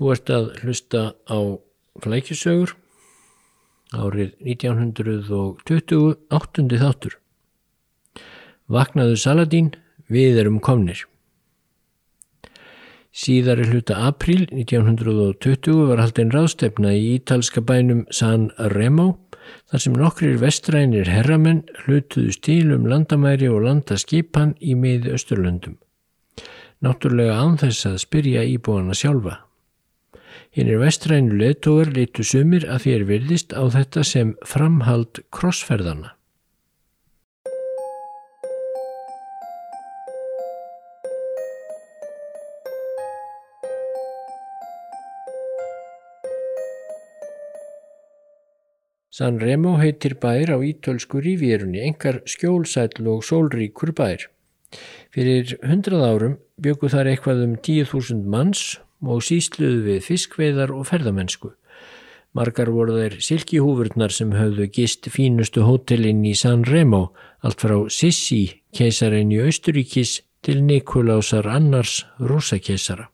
Þú ert að hlusta á flækjusögur árið 1920 áttundi þáttur. Vaknaðu Saladín, við erum komnir. Síðari hluta april 1920 var haldinn ráðstefna í ítalska bænum San Remo þar sem nokkrir vestrænir herramenn hlutuðu stílum landamæri og landaskipan í miði Östurlöndum. Náttúrulega anþess að spyrja íbúana sjálfa. Hinnir vestrænu leðtógar litu sumir að þér virðist á þetta sem framhald krossferðana. San Remo heitir bær á ítölsku ríférunni, engar skjólsætl og sólríkur bær. Fyrir hundrað árum byggu þar eitthvað um 10.000 manns og sísluðu við fiskveiðar og ferðamennsku. Margar voru þeir silkihúfurnar sem höfðu gist fínustu hótelinn í San Remo, allt frá Sissi, keisarinn í Austuríkis, til Nikolásar Annars, rúsakeisara.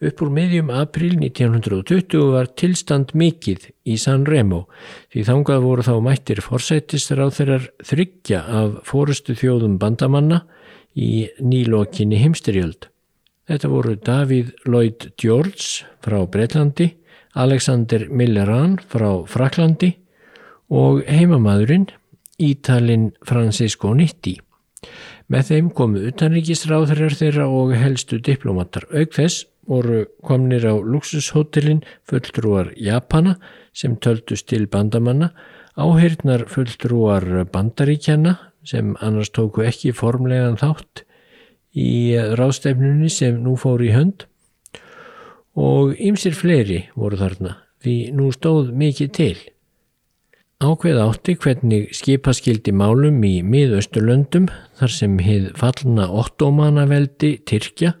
Upp úr miðjum april 1920 var tilstand mikill í San Remo því þangað voru þá mættir forsættistur á þeirrar þryggja af fórustu þjóðum bandamanna í nýlokinni heimsterjöld. Þetta voru Davíð Lloyd George frá Breitlandi, Alexander Milleran frá Fraklandi og heimamadurinn Ítalinn Francisco Nitti. Með þeim komu utanríkisráðurar þeirra og helstu diplomatar. Auk þess voru komnir á luxushotellin fulltrúar Japana sem töldust til bandamanna, áheirnar fulltrúar bandaríkjana sem annars tóku ekki formlegan þátt í ráðstefnunni sem nú fór í hönd og ymsir fleiri voru þarna því nú stóð mikið til. Ákveð átti hvernig skipaskildi málum í miðausturlöndum þar sem hið fallna ottomanaveldi Tyrkja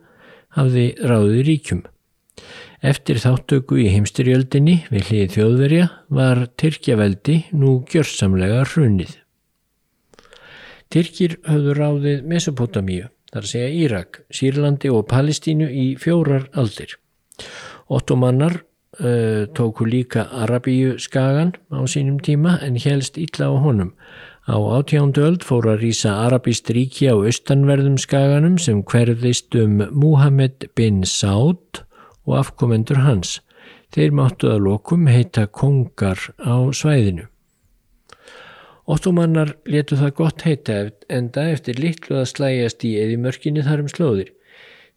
hafði ráði ríkjum. Eftir þáttöku í heimstyrjöldinni við hlið þjóðverja var Tyrkjaveldi nú gjörsamlega hrunið. Tyrkir höfðu ráðið Mesopotamíu þar að segja Írak, Sýrlandi og Palestínu í fjórar aldir. Ottomannar uh, tóku líka Arabíu skagan á sínum tíma en helst illa á honum. Á átjándu öld fór að rýsa Arabíst ríki á austanverðum skaganum sem hverðist um Muhammed bin Saud og afkomendur hans. Þeir máttu að lokum heita kongar á svæðinu. Ottomannar letu það gott heita enda eftir litlu að slæjast í eði mörkinni þar um slóðir.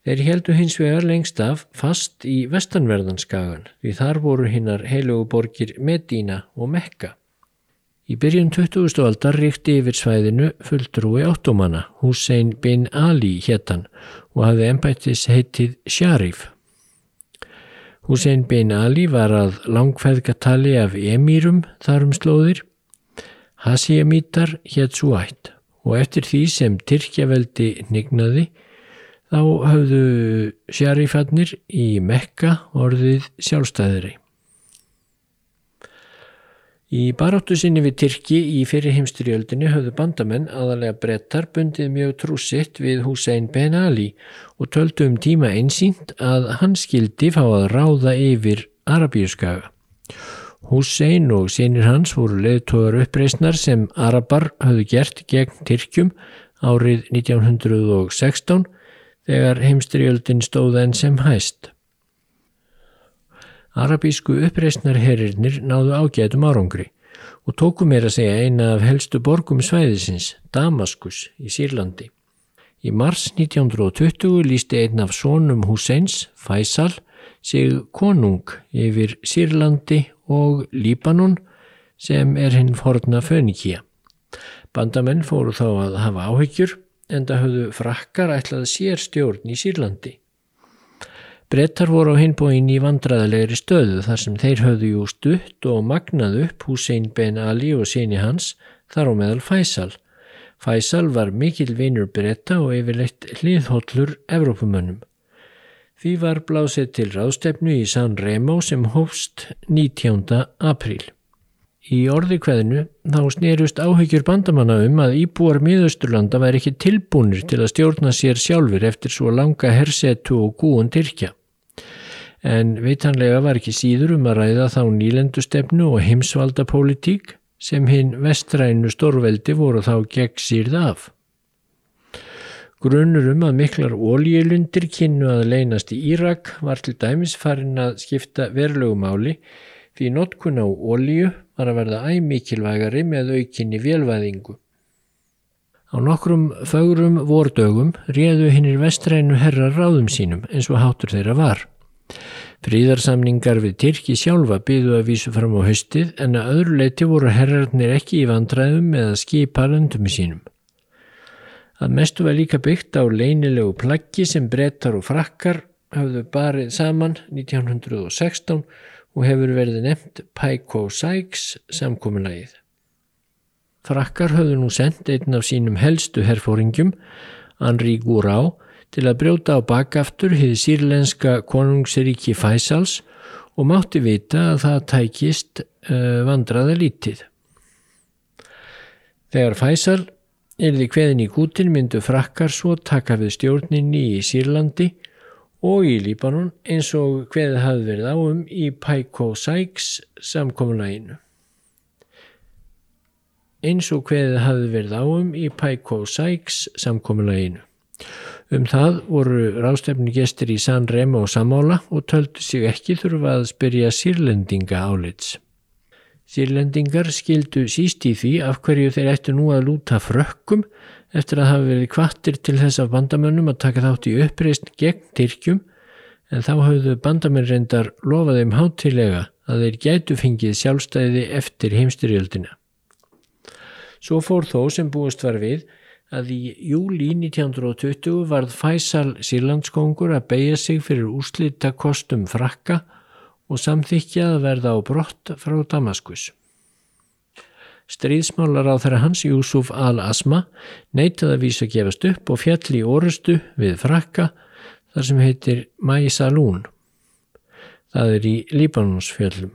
Þeir heldu hins vegar lengst af fast í vestanverðanskagan því þar voru hinnar heiluguborgir Medina og Mekka. Í byrjun 20. aldar ríkti yfir svæðinu fulltrúi ottomanna, Hussein bin Ali héttan og hafði ennbættis heitið Sharif. Hussein bin Ali var að langfæðgatali af emýrum þar um slóðir Hasiamítar hétt svo ætt og eftir því sem Tyrkjaveldi nignaði þá höfðu sjarifarnir í Mekka orðið sjálfstæðri. Í baráttu sinni við Tyrki í fyrir heimstyrjöldinni höfðu bandamenn aðalega brettar bundið mjög trúsitt við Hussein Ben Ali og töldu um tíma einsýnt að hann skildi fá að ráða yfir Arabíuskaga. Hussein og sínir hans voru leðtóðar uppreysnar sem Arabar hafðu gert gegn Tyrkjum árið 1916 þegar heimstriöldin stóð enn sem hæst. Arabísku uppreysnarherrirnir náðu ágætum árangri og tóku meira að segja eina af helstu borgum svæðisins, Damaskus í Sýrlandi. Í mars 1920 lísti einn af sónum Husseins, Faisal, sig konung yfir Sýrlandi og Líbanon sem er hinn forna fönikía. Bandamenn fóru þá að hafa áhyggjur en það höfðu frakkar ætlað sér stjórn í Sýrlandi. Brettar voru á hinbóin í vandraðalegri stöðu þar sem þeir höfðu jú stutt og magnað upp Hussein Ben Ali og síni hans þar á meðal Faisal. Faisal var mikil vinur bretta og yfirleitt hliðhóllur Evrópumönnum. Því var blásið til ráðstefnu í San Remo sem hófst 19. apríl. Í orði hverðinu þá snerust áhyggjur bandamanna um að íbúar miðausturlanda væri ekki tilbúnir til að stjórna sér sjálfur eftir svo langa hersetu og gúun Tyrkja. en veitanlega var ekki síður um að ræða þá nýlendustefnu og heimsvalda pólitík sem hinn vestrænu stórveldi voru þá gegn sírð af. Grunnur um að miklar ólíulundir kynnu að leynast í Írak var til dæmis farin að skipta verlugumáli því notkun á ólíu var að verða æmikilvægari með aukinni vélvæðingu. Á nokkrum fögrum vordögum réðu hinnir vestrænu herra ráðum sínum eins og hátur þeirra var. Fríðarsamningar við Tyrki sjálfa byðu að vísu fram á höstið en að öðru leiti voru herrarnir ekki í vandræðum með að skipa löndum sínum. Að mestu var líka byggt á leinilegu plaggi sem brettar og frakkar hafðu barið saman 1916 og hefur verið nefnt Pækó-Sæks samkominlægið. Frakkar höfðu nú sendt einn af sínum helstu herfóringjum, Henri Gourau, til að brjóta á bakaftur hið sírlenska konungsríki Fæsals og mátti vita að það tækist uh, vandraða lítið. Þegar Fæsal Yrði kveðin í kútin myndu frakkar svo taka við stjórninni í Sýrlandi og í Líbanon eins og kveðið hafði verið áum í Paiko Sykes samkominlæginu. Eins og kveðið hafði verið áum í Paiko Sykes samkominlæginu. Um það voru rástefni gestur í San Remo og Samála og töldu sig ekki þurfa að spyrja sírlendinga álits. Sýrlendingar skildu síst í því af hverju þeir ættu nú að lúta frökkum eftir að hafa verið kvattir til þess af bandamönnum að taka þátt í uppreist gegn Tyrkjum en þá hafðu bandamenn reyndar lofaðum hátilega að þeir gætu fengið sjálfstæði eftir heimstyrjöldina. Svo fór þó sem búist var við að í júli 1920 varð Fæsal Sýrlandskongur að beigja sig fyrir úrslita kostum frakka og samþykja að verða á brott frá Damaskus. Stríðsmálar á þeirra hans Júsuf al-Asma neytaði að vísa að gefast upp og fjalli í orustu við frakka þar sem heitir Maisalún. Það er í Líbanonsfjallum.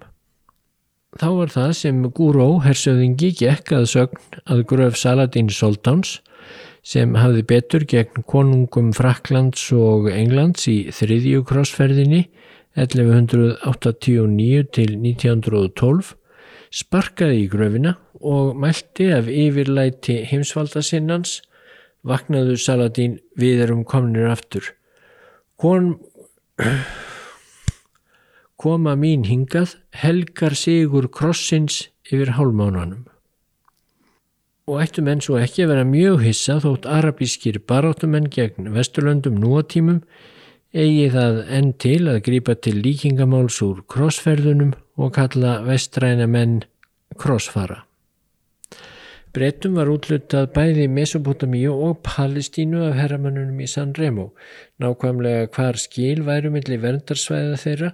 Þá var það sem Gúró hersöðingi gekk að sögn að gröf Saladin Soltáns sem hafði betur gegn konungum Fraklands og Englands í þriðju krossferðinni 1189 til 1912 sparkaði í gröfina og mælti af yfirlæti heimsvaldasinnans vaknaðu Saladín við erum komnir aftur. Kom, koma mín hingað helgar sigur krossins yfir hálmánanum. Og ættu menn svo ekki að vera mjög hissa þótt arabískir baráttumenn gegn vesturlöndum núatímum eigi það enn til að grípa til líkingamáls úr krossferðunum og kalla vestræna menn krossfara. Brettum var útlutað bæði Mesopotamíu og Palestínu af herramannunum í San Remo, nákvæmlega hvar skil væru millir verndarsvæða þeirra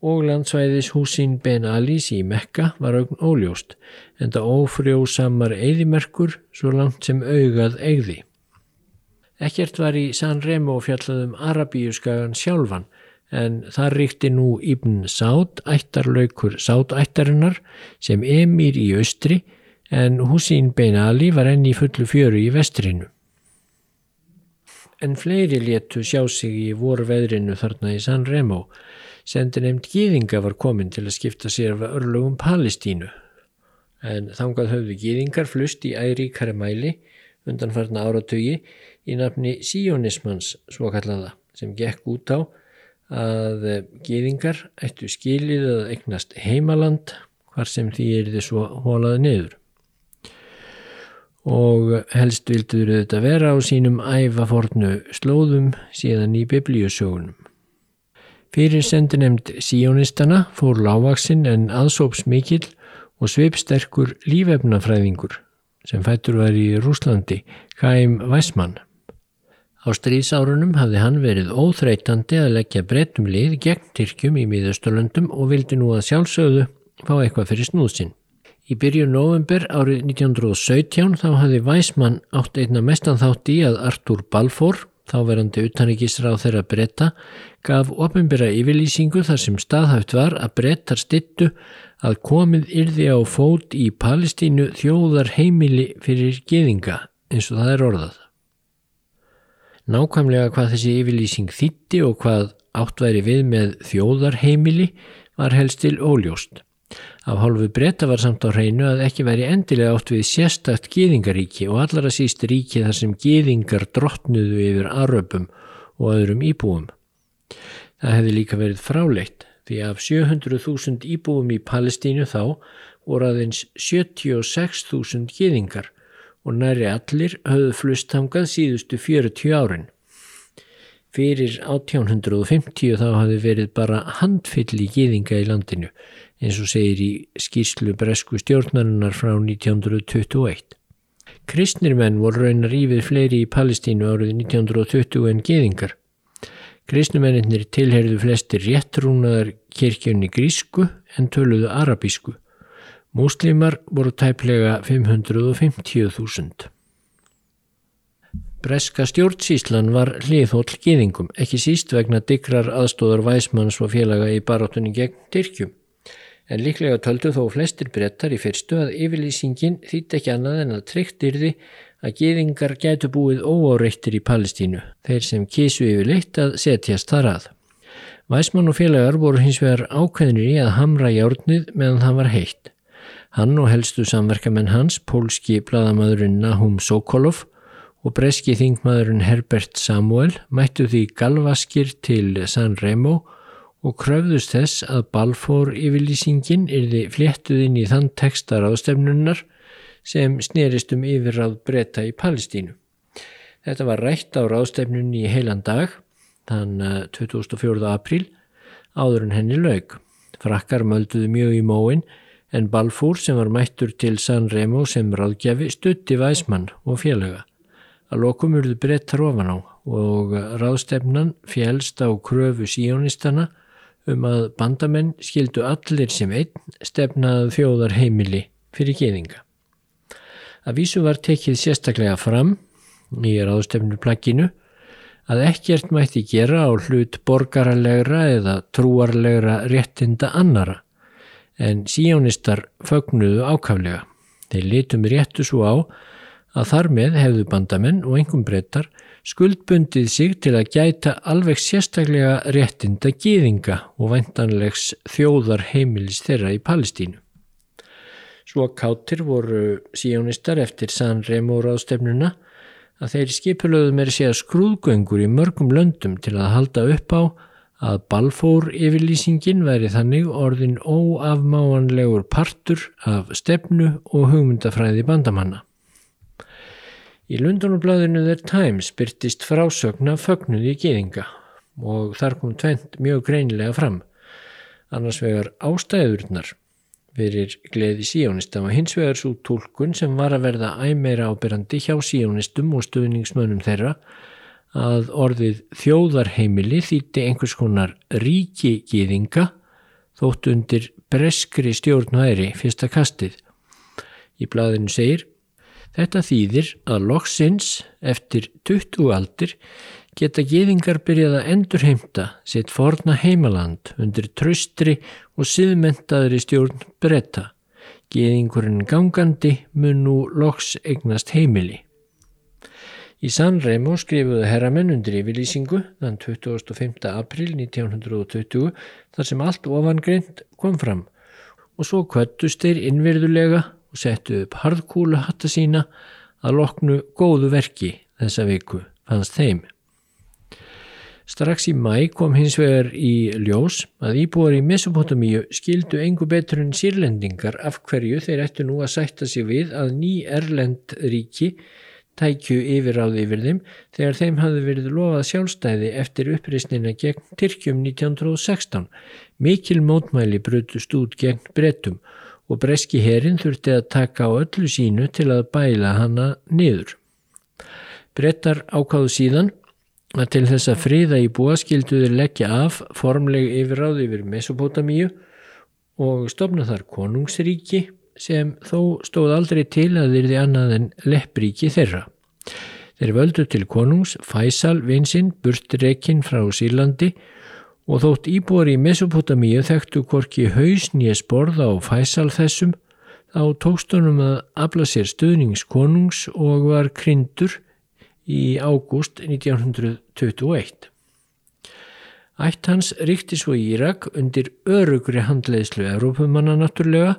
og landsvæðis húsín Ben Alis í Mekka var augn óljóst, en það ófrjósamar eigðimerkur svo langt sem augað eigði. Ekkert var í San Remo fjallaðum Arabíuskagan sjálfan en þar ríkti nú Ibn Sád ættarlaukur Sád-ættarinnar sem emir í austri en Hussein Ben Ali var enn í fullu fjöru í vestrinu. En fleiri léttu sjá sig í voru veðrinu þarna í San Remo. Sendi nefnd gýðinga var komin til að skipta sér af örlugum Palestínu. En þangað höfðu gýðingar flust í æríkari mæli undan farna áratögi í nafni síónismans svo kallaða sem gekk út á að geðingar ættu skilið að eignast heimaland hvar sem því er þið svo hólaði niður. Og helst vildur þetta vera á sínum æfafornu slóðum síðan í biblíusögunum. Fyrir sendi nefnd síónistana fór lágvaksinn en aðsóps mikill og sveipsterkur lífefnafræðingur sem fættur var í Rúslandi, Kaim Weissmann. Á stríðsárunum hafði hann verið óþreytandi að leggja brettum lið gegn Tyrkjum í miðausturlöndum og vildi nú að sjálfsögðu fá eitthvað fyrir snúðsinn. Í byrjun november árið 1917 þá hafði Weissmann átt einna mestan þátt í að Artur Balfour, þáverandi utanrikkisra á þeirra bretta, gaf ofinbyrra yfirlýsingu þar sem staðhæft var að brettar stittu að komið yrði á fót í Palestínu þjóðar heimili fyrir geðinga eins og það er orðað. Nákvæmlega hvað þessi yfirlýsing þýtti og hvað átt væri við með þjóðarheimili var helst til óljóst. Af hálfu breyta var samt á hreinu að ekki væri endilega átt við sérstakt gýðingaríki og allara síst ríki þar sem gýðingar drottnuðu yfir aröpum og öðrum íbúum. Það hefði líka verið fráleitt því af 700.000 íbúum í Palestínu þá voru aðeins 76.000 gýðingar og næri allir höfðu flustangað síðustu 40 árin. Fyrir 1850 þá hafi verið bara handfyll í gýðinga í landinu eins og segir í skýrslu bresku stjórnarinnar frá 1921. Kristnir menn voru raunar ívið fleiri í Palestínu árið 1920 en gýðingar. Kristnumennir tilherðu flestir réttrúnaðar kirkjunni grísku en töluðu arabísku Múslimar voru tæplega 550.000. Breska stjórnsíslan var hliðhóll gýðingum, ekki síst vegna digrar aðstóðar væsmanns og félaga í barátunni gegn Tyrkjum. En líklega töldu þó flestir brettar í fyrstu að yfirlýsingin þýtt ekki annað en að tryggt yrði að gýðingar gætu búið óáreittir í Palestínu, þeir sem kísu yfirleitt að setjast þar að. Væsmann og félagar voru hins vegar ákveðnir í að hamra járnið meðan það var heitt. Hann og helstu samverkamenn hans, pólski bladamæðurinn Nahum Sokolov og breski þingmaðurinn Herbert Samuel mættu því galvaskir til San Remo og kröfðust þess að Balfour yfirlýsingin yrði fléttuð inn í þann tekstar ástefnunnar sem snerist um yfirráð breyta í Palestínu. Þetta var rætt á ráðstefnunni í heilan dag, þann 2004. apríl, áður en henni laug. Frakkar mölduðu mjög í móin en Balfour sem var mættur til San Remo sem ráðgjafi stutti Væsmann og félaga. Að lokum urðu brettar ofan á og ráðstefnan fjælst á kröfu síjónistana um að bandamenn skildu allir sem einn stefnað þjóðar heimili fyrir geðinga. Að vísu var tekið sérstaklega fram í ráðstefnuplagginu að ekkert mætti gera á hlut borgaralegra eða trúarlegra réttinda annara en síjónistar fögnuðu ákaflega. Þeir litum réttu svo á að þar með hefðu bandamenn og engum breytar skuldbundið sig til að gæta alveg sérstaklega réttinda gýðinga og væntanlegs þjóðar heimilis þeirra í Palestínu. Svo káttir voru síjónistar eftir San Remo ráðstefnuna að þeir skipulöðu með sér skrúðgöngur í mörgum löndum til að halda upp á að Balfour yfirlýsingin væri þannig orðin óafmáanlegur partur af stefnu og hugmyndafræði bandamanna. Í Lundunublaðinu The Times byrtist frásögna fögnuði geðinga og þar kom tvent mjög greinilega fram. Annars vegar ástæðurnar fyrir gleði síjónista og hins vegar svo tólkun sem var að verða æmeira ábyrrandi hjá síjónistum og stuðningsmönnum þeirra að orðið þjóðarheimili þýtti einhvers konar ríki gýðinga þótt undir breskri stjórnværi fyrsta kastið. Í blæðinu segir Þetta þýðir að loksins eftir 20 aldir geta gýðingar byrjað að endurheimta sitt forna heimaland undir tröstri og siðmentaðri stjórn bretta. Gýðingurinn gangandi mun nú loks eignast heimili. Í San Remo skrifuðu herramenn undir yfirlýsingu þann 25. april 1920 þar sem allt ofangreint kom fram og svo kvöttust þeir innverðulega og settu upp harðkúlu hatta sína að loknu góðu verki þessa viku fannst þeim. Strax í mæ kom hins vegar í ljós að íbúar í Mesopotamíu skildu engu betur en sírlendingar af hverju þeir ættu nú að sætta sig við að ný Erlend ríki tækju yfiráð yfir þeim þegar þeim hafði verið lofað sjálfstæði eftir uppreysnina gegn Tyrkjum 1916. Mikil mótmæli brutust út gegn brettum og breski herin þurfti að taka á öllu sínu til að bæla hana niður. Brettar ákáðu síðan að til þess að fríða í búa skilduður leggja af formleg yfiráð yfir Mesopotamíu og stopna þar konungsríki sem þó stóð aldrei til að þeirði annað en leppríki þeirra. Þeir völdu til konungs Faisal vinsinn burtreikinn frá Sýrlandi og þótt íbúar í Mesopotamíu þekktu hvorki hausnýja sporða á Faisal þessum þá tókstunum að afla sér stöðningskonungs og var kryndur í ágúst 1921. Ætt hans ríkti svo í Írak undir örugri handleiðslu Evrópumanna náttúrulega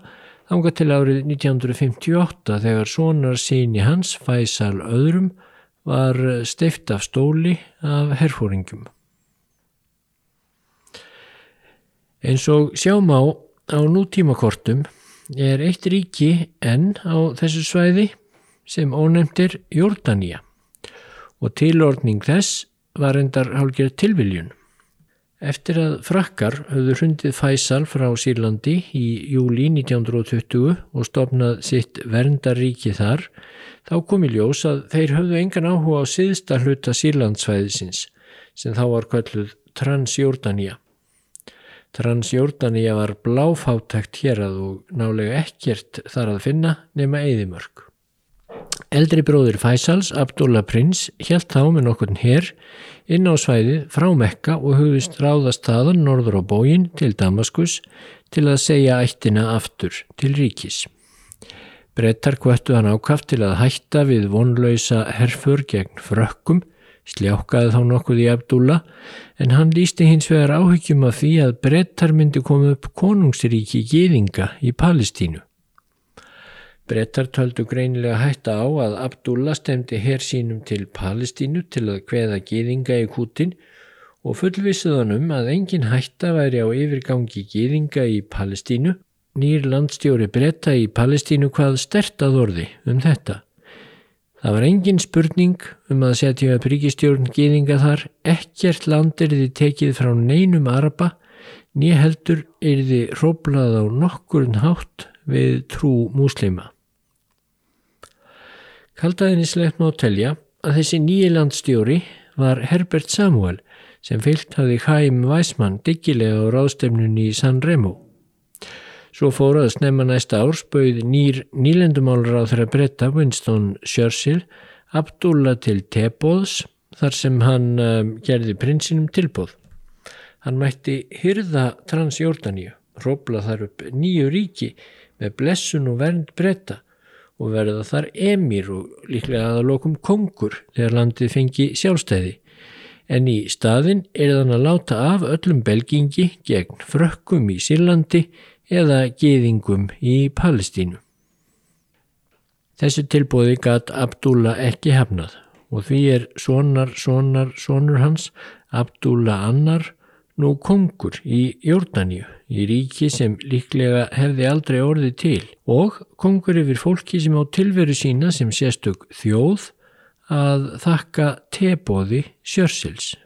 ánga til árið 1958 þegar sonar síni hans, Faisal öðrum, var steift af stóli af herfóringum. Eins og sjáum á á nútímakortum er eitt ríki enn á þessu svæði sem ónefndir Jordania og tilordning þess var endar hálfgerð tilviljun. Eftir að frakkar höfðu hrundið Fæsal frá Sýrlandi í júli 1920 og stopnað sitt verndaríki þar, þá kom í ljós að þeir höfðu engan áhuga á siðsta hluta Sýrlandsvæðisins sem þá var kvalluð Transjordania. Transjordania var bláfátækt hér að og nálega ekkert þar að finna nema eðimörk. Eldri bróðir Fæsals, Abdullah Prins, helt þá með nokkurn herr inn á svæðið frá Mekka og hugðist ráðast þaðan norður á bógin til Damaskus til að segja ættina aftur til ríkis. Brettar kvættu hann ákaft til að hætta við vonlausa herfur gegn frökkum, sljákaði þá nokkuð í Abdullah en hann lísti hins vegar áhyggjum af því að brettar myndi koma upp konungsríki gýðinga í Palestínu. Brettar töldu greinilega hætta á að Abdullah stemdi hér sínum til Palestínu til að kveða gýðinga í kútin og fullvisuðanum að engin hætta væri á yfirgangi gýðinga í Palestínu. Nýr landstjóri bretta í Palestínu hvað stertað orði um þetta. Það var engin spurning um að setja upp ríkistjórn gýðinga þar, ekkert land er þið tekið frá neinum araba, nýja heldur er þið hróblað á nokkurn hátt við trú múslima. Kaldaðinislegt má telja að þessi nýjilandstjóri var Herbert Samuel sem fyllt hafði Haim Weissmann diggilega á ráðstefnunni í San Remo. Svo fór að snemma næsta árs bauð nýr nýlendumálur á þeirra bretta Winston Churchill Abdullah til Tebóðs þar sem hann um, gerði prinsinum tilbóð. Hann mætti hyrða Transjórdaníu, róbla þar upp nýju ríki með blessun og vernd bretta og verða þar emir og líklega að lokum kongur þegar landið fengi sjálfstæði. En í staðin er þann að láta af öllum belgingi gegn frökkum í Sýrlandi eða geðingum í Palestínu. Þessu tilbóði gatt Abdullah ekki hefnað og því er sonar, sonar, sonur hans Abdullah annar nú kongur í Jórdaníu, í ríki sem líklega hefði aldrei orðið til og kongur yfir fólki sem á tilveru sína sem sérstök þjóð að þakka tebóði sjörsils.